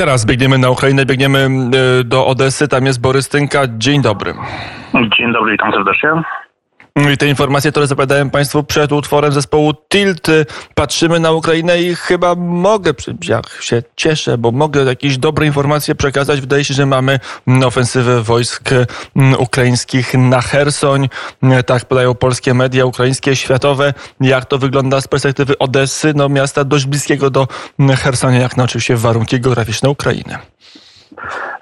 Teraz biegniemy na Ukrainę, biegniemy do Odesy, tam jest Borys Tynka. Dzień dobry. Dzień dobry, witam serdecznie. I te informacje, które zapowiadałem Państwu przed utworem zespołu Tilt, patrzymy na Ukrainę i chyba mogę, jak się cieszę, bo mogę jakieś dobre informacje przekazać. Wydaje się, że mamy ofensywę wojsk ukraińskich na Hersoń. Tak podają polskie media ukraińskie, światowe. Jak to wygląda z perspektywy Odessy, no miasta dość bliskiego do Hersonia, jak na oczywiście warunki geograficzne Ukrainy.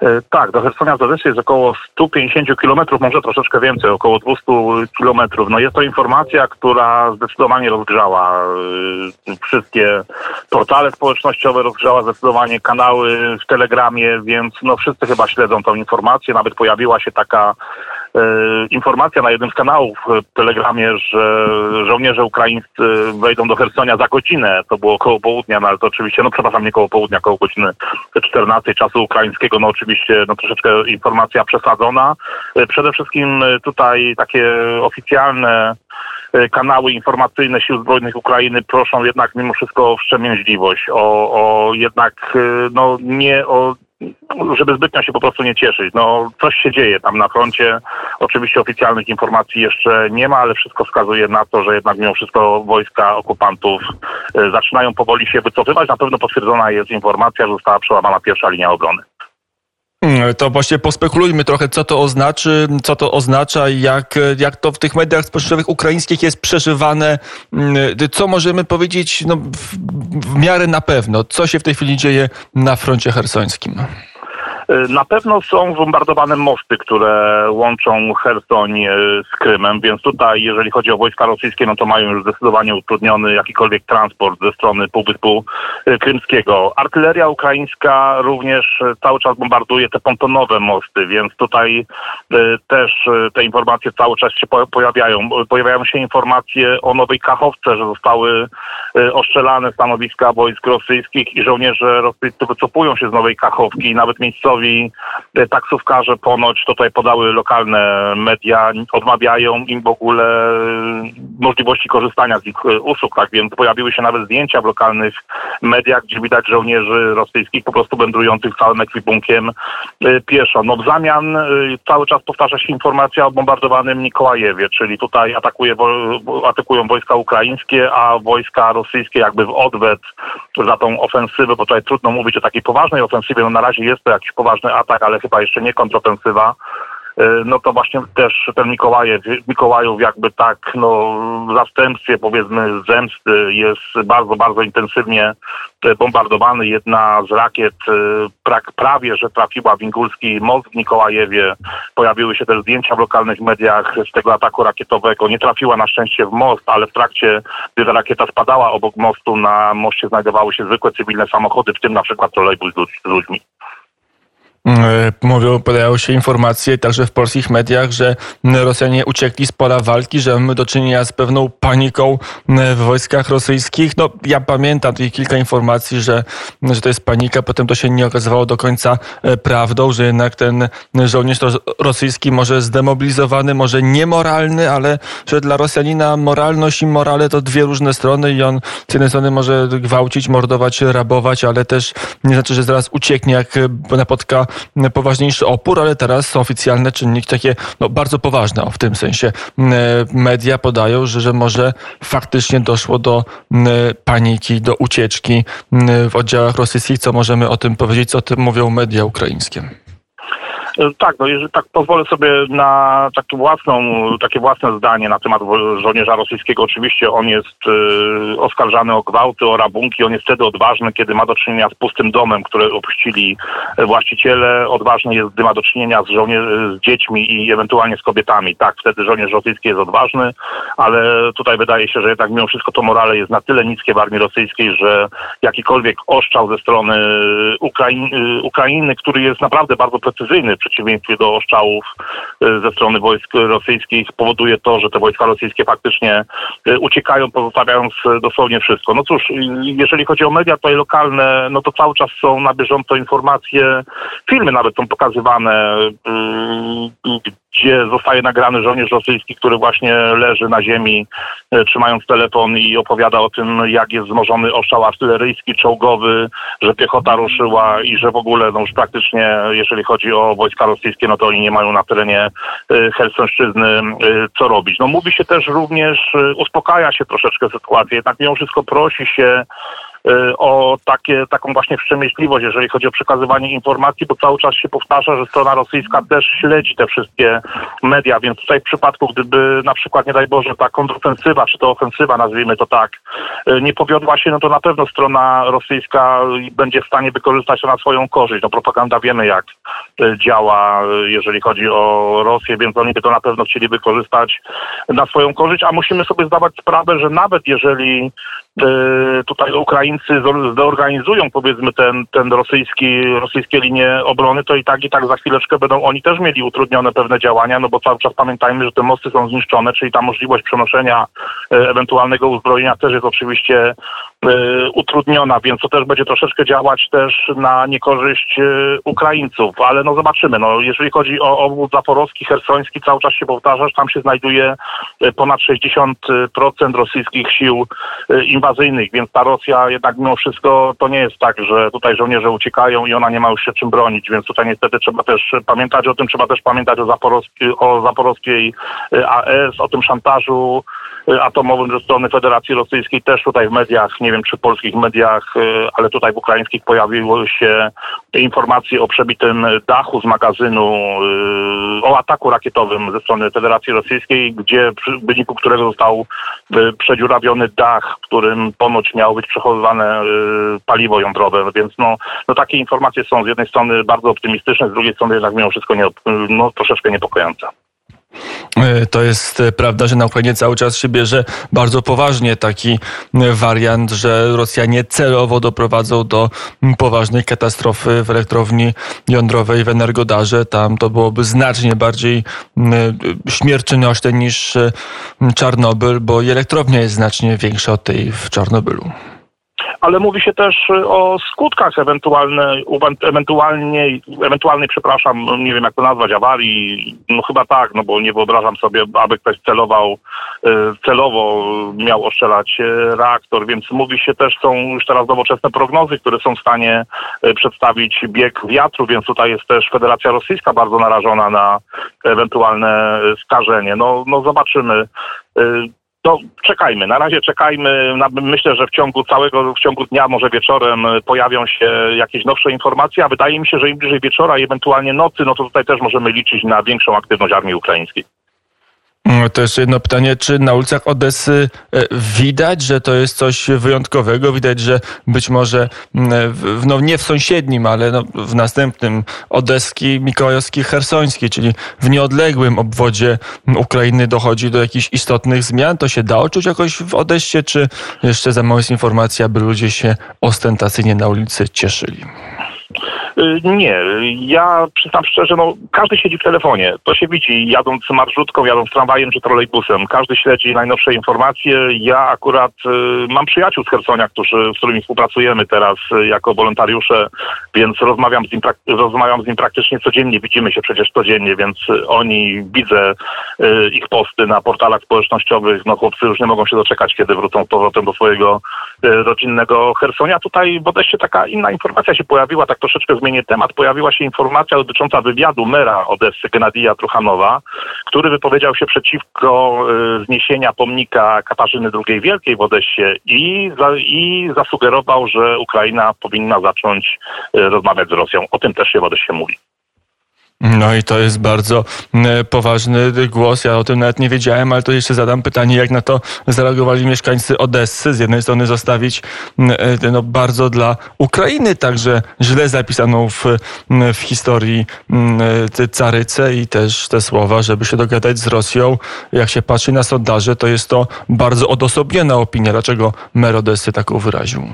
E, tak, do Hersonia z Odessy jest około 150 kilometrów, może troszeczkę więcej, około 200 kilometrów. No jest to informacja, która zdecydowanie rozgrzała e, wszystkie portale społecznościowe, rozgrzała zdecydowanie kanały w Telegramie, więc no wszyscy chyba śledzą tą informację. Nawet pojawiła się taka informacja na jednym z kanałów w Telegramie, że żołnierze ukraińscy wejdą do Hersonia za godzinę. To było koło południa, no ale to oczywiście, no przepraszam, nie koło południa, koło godziny 14 czasu ukraińskiego. No oczywiście, no troszeczkę informacja przesadzona. E, przede wszystkim tutaj takie oficjalne e, kanały informacyjne Sił Zbrojnych Ukrainy proszą jednak mimo wszystko o wstrzemięźliwość, o, o jednak no nie o żeby zbytnio się po prostu nie cieszyć. No, coś się dzieje tam na froncie. Oczywiście oficjalnych informacji jeszcze nie ma, ale wszystko wskazuje na to, że jednak mimo wszystko wojska okupantów e, zaczynają powoli się wycofywać. Na pewno potwierdzona jest informacja, że została przełamana pierwsza linia obrony. Mm, to właśnie pospekulujmy trochę, co to oznaczy, co to oznacza jak, jak to w tych mediach społecznościowych ukraińskich jest przeżywane. Mm, co możemy powiedzieć no, w, w miarę na pewno, co się w tej chwili dzieje na froncie hersońskim? Y, na pewno są bombardowane mosty, które łączą Hersoń y, z Krymem, więc tutaj, jeżeli chodzi o wojska rosyjskie, no to mają już zdecydowanie utrudniony jakikolwiek transport ze strony Półwyspu y, Krymskiego. Artyleria ukraińska również cały czas bombarduje te pontonowe mosty, więc tutaj też te informacje cały czas się pojawiają. Pojawiają się informacje o Nowej Kachowce, że zostały oszczelane stanowiska wojsk rosyjskich i żołnierze rosyjscy wycofują się z Nowej Kachowki i nawet miejscowi e, taksówkarze ponoć tutaj podały lokalne media, odmawiają im w ogóle e, możliwości korzystania z ich e, usług, tak więc pojawiły się nawet zdjęcia w lokalnych mediach, gdzie widać żołnierzy rosyjskich po prostu wędrujących całym ekwipunkiem pieszo. No w zamian cały czas powtarza się informacja o bombardowanym Nikołajewie, czyli tutaj atakuje, atakują wojska ukraińskie, a wojska rosyjskie jakby w odwet za tą ofensywę, bo tutaj trudno mówić o takiej poważnej ofensywie, no na razie jest to jakiś poważny atak, ale chyba jeszcze nie kontrofensywa, no to właśnie też ten Mikołajów, Mikołajów jakby tak, no w zastępstwie powiedzmy zemsty jest bardzo, bardzo intensywnie e, bombardowany. Jedna z rakiet e, prawie, że trafiła w Ingulski most w Mikołajewie. Pojawiły się też zdjęcia w lokalnych mediach z tego ataku rakietowego. Nie trafiła na szczęście w most, ale w trakcie, gdy ta rakieta spadała obok mostu, na moście znajdowały się zwykłe cywilne samochody, w tym na przykład trolejbus z ludźmi. E, mówią, podają się informacje także w polskich mediach, że Rosjanie uciekli z pola walki, że mamy do czynienia z pewną paniką w wojskach rosyjskich. No, ja pamiętam tych kilka informacji, że, że to jest panika, potem to się nie okazywało do końca e, prawdą, że jednak ten żołnierz rosyjski może zdemobilizowany, może niemoralny, ale że dla Rosjanina moralność i morale to dwie różne strony i on z jednej strony może gwałcić, mordować, rabować, ale też nie znaczy, że zaraz ucieknie, jak napotka poważniejszy opór, ale teraz oficjalne czynniki takie no, bardzo poważne w tym sensie. Media podają, że, że może faktycznie doszło do paniki, do ucieczki w oddziałach rosyjskich. Co możemy o tym powiedzieć? Co o tym mówią media ukraińskie? E, tak, no jeżeli tak pozwolę sobie na takie, własną, takie własne zdanie na temat żołnierza rosyjskiego. Oczywiście on jest y, oskarżany o gwałty, o rabunki. On jest wtedy odważny, kiedy ma do czynienia z pustym domem, który opuścili właściciele. Odważny jest, gdy ma do czynienia z, żołnierzy, z dziećmi i ewentualnie z kobietami. Tak, wtedy żołnierz rosyjski jest odważny, ale tutaj wydaje się, że jednak mimo wszystko to morale jest na tyle niskie w armii rosyjskiej, że jakikolwiek oszczał ze strony Ukrainy, Ukrainy który jest naprawdę bardzo precyzyjny, przeciwieństwie do oszczałów e, ze strony wojsk rosyjskich powoduje to, że te wojska rosyjskie faktycznie e, uciekają, pozostawiając dosłownie wszystko. No cóż, jeżeli chodzi o media tutaj lokalne, no to cały czas są na bieżąco informacje, filmy nawet są pokazywane, gdzie zostaje nagrany żołnierz rosyjski, który właśnie leży na ziemi, trzymając telefon i opowiada o tym, jak jest wzmożony oszczał artyleryjski, czołgowy, że piechota ruszyła i że w ogóle no już praktycznie, jeżeli chodzi o wojska rosyjskie, no to oni nie mają na terenie Helsońszczyzny co robić. No mówi się też również, uspokaja się troszeczkę sytuację, jednak mimo wszystko prosi się o takie, taką właśnie wstrzemięźliwość, jeżeli chodzi o przekazywanie informacji, bo cały czas się powtarza, że strona rosyjska też śledzi te wszystkie media, więc tutaj w przypadku, gdyby na przykład, nie daj Boże, ta kontrofensywa, czy to ofensywa, nazwijmy to tak, y, nie powiodła się, no to na pewno strona rosyjska będzie w stanie wykorzystać to na swoją korzyść. No propaganda wiemy, jak y, działa, jeżeli chodzi o Rosję, więc oni by to na pewno chcieli wykorzystać na swoją korzyść, a musimy sobie zdawać sprawę, że nawet jeżeli tutaj Ukraińcy zorganizują powiedzmy ten, ten rosyjski, rosyjskie linie obrony, to i tak i tak za chwileczkę będą oni też mieli utrudnione pewne działania, no bo cały czas pamiętajmy, że te mosty są zniszczone, czyli ta możliwość przenoszenia e, ewentualnego uzbrojenia też jest oczywiście e, utrudniona, więc to też będzie troszeczkę działać też na niekorzyść e, Ukraińców, ale no zobaczymy, no jeżeli chodzi o obwód zaporowski, hersoński, cały czas się powtarza, że tam się znajduje ponad 60% rosyjskich sił inwazyjnych, więc ta Rosja jednak mimo wszystko to nie jest tak, że tutaj żołnierze uciekają i ona nie ma już się czym bronić, więc tutaj niestety trzeba też pamiętać o tym, trzeba też pamiętać o, zaporowskiej, o zaporowskiej AS, o tym szantażu atomowym ze strony Federacji Rosyjskiej, też tutaj w mediach, nie wiem czy polskich mediach, y, ale tutaj w ukraińskich pojawiły się informacje o przebitym dachu z magazynu, y, o ataku rakietowym ze strony Federacji Rosyjskiej, gdzie w wyniku którego został przedziurawiony dach, w którym ponoć miało być przechowywane paliwo jądrowe, więc no, no takie informacje są z jednej strony bardzo optymistyczne, z drugiej strony jednak mimo wszystko nie, no, troszeczkę niepokojące. E, to jest e, prawda, że na Ukrainie cały czas się bierze bardzo poważnie taki e, wariant, że Rosjanie celowo doprowadzą do poważnej katastrofy w elektrowni jądrowej w Energodarze. Tam to byłoby znacznie bardziej śmiercionośne niż Czarnobyl, bo elektrownia jest znacznie większa od tej w Czarnobylu ale mówi się też y, o skutkach ewentualnej, ewentualnej, ewentualnej, przepraszam, nie wiem jak to nazwać, awarii. No chyba tak, no bo nie wyobrażam sobie, aby ktoś celował, y, celowo miał ostrzelać y, reaktor, więc mówi się też, są już teraz nowoczesne prognozy, które są w stanie przedstawić bieg wiatru, więc tutaj jest też Federacja Rosyjska bardzo narażona na ewentualne skażenie. No, no zobaczymy to czekajmy, na razie czekajmy. Myślę, że w ciągu całego, w ciągu dnia, może wieczorem pojawią się jakieś nowsze informacje, a wydaje mi się, że im bliżej wieczora i ewentualnie nocy, no to tutaj też możemy liczyć na większą aktywność armii ukraińskiej. Mm, to jeszcze jedno pytanie, czy na ulicach Odessy e, widać, że to jest coś wyjątkowego? Widać, że być może mm, w, no nie w sąsiednim, ale no w następnym Odeski, Mikołajowski, Hersoński, czyli w nieodległym obwodzie Ukrainy dochodzi do jakichś istotnych zmian. To się da odczuć jakoś w Odessie, czy jeszcze za mała jest informacja, aby ludzie się ostentacyjnie na ulicy cieszyli? Y, nie, ja przyznam szczerze, no każdy siedzi w telefonie. To się widzi, jadąc marszrutką, jadąc tramwajem czy trolejbusem. Każdy śledzi najnowsze informacje. Ja akurat y, mam przyjaciół z Hersonia, którzy, z którymi współpracujemy teraz y, jako wolontariusze, więc rozmawiam z, nim, rozmawiam z nim praktycznie codziennie. Widzimy się przecież codziennie, więc oni, widzę ich posty na portalach społecznościowych. No chłopcy już nie mogą się doczekać, kiedy wrócą z powrotem do swojego rodzinnego Hersonia. Tutaj w Odeście taka inna informacja się pojawiła, tak troszeczkę zmienię temat, pojawiła się informacja dotycząca wywiadu mera Odessy, Genadija Truchanowa, który wypowiedział się przeciwko y, zniesienia pomnika Katarzyny II Wielkiej w Odessie i, i zasugerował, że Ukraina powinna zacząć y, rozmawiać z Rosją. O tym też się w Odessie mówi. No i to jest bardzo e, poważny głos. Ja o tym nawet nie wiedziałem, ale to jeszcze zadam pytanie, jak na to zareagowali mieszkańcy Odessy. Z jednej strony zostawić e, no, bardzo dla Ukrainy także źle zapisaną w, w historii caryce i też te słowa, żeby się dogadać z Rosją. Jak się patrzy na sondaże, to jest to bardzo odosobniona opinia. Dlaczego mer Odessy taką wyraził?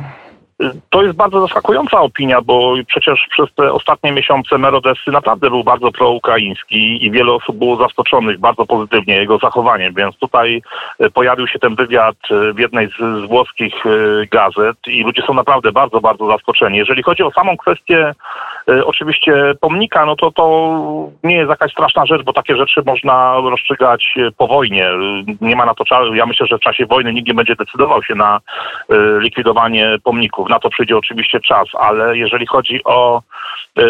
To jest bardzo zaskakująca opinia, bo przecież przez te ostatnie miesiące mer Odessy naprawdę był bardzo proukraiński i wiele osób było zaskoczonych bardzo pozytywnie jego zachowaniem, więc tutaj e, pojawił się ten wywiad e, w jednej z, włoskich e, gazet i ludzie są naprawdę bardzo, bardzo zaskoczeni. Jeżeli chodzi o samą kwestię oczywiście pomnika, no to to nie jest jakaś straszna rzecz, bo takie rzeczy można rozstrzygać po wojnie. Nie ma na to czasu. Ja myślę, że w czasie wojny nikt nie będzie decydował się na likwidowanie pomników na to przyjdzie oczywiście czas, ale jeżeli chodzi o y,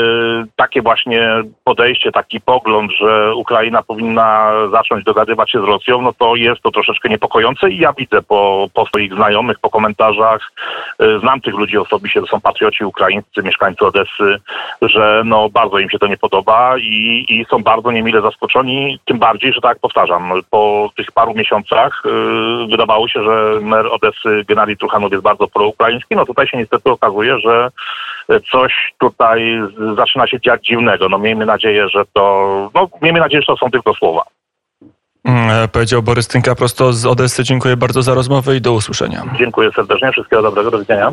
takie właśnie podejście, taki pogląd, że Ukraina powinna zacząć dogadywać się z Rosją, no to jest to troszeczkę niepokojące i ja widzę po, po swoich znajomych, po komentarzach, y, znam tych ludzi osobiście, to są patrioci ukraińscy, mieszkańcy Odessy, że no bardzo im się to nie podoba i, i są bardzo niemile zaskoczeni, tym bardziej, że tak powtarzam, po tych paru miesiącach y, wydawało się, że mer Odessy Gennady Truchanow jest bardzo proukraiński, no tutaj się niestety okazuje, że coś tutaj zaczyna się dziać dziwnego. No miejmy nadzieję, że to, no miejmy nadzieję, że to są tylko słowa. Mm, powiedział Borys Tynka prosto z Odessy. Dziękuję bardzo za rozmowę i do usłyszenia. Dziękuję serdecznie. Wszystkiego dobrego. Do widzenia.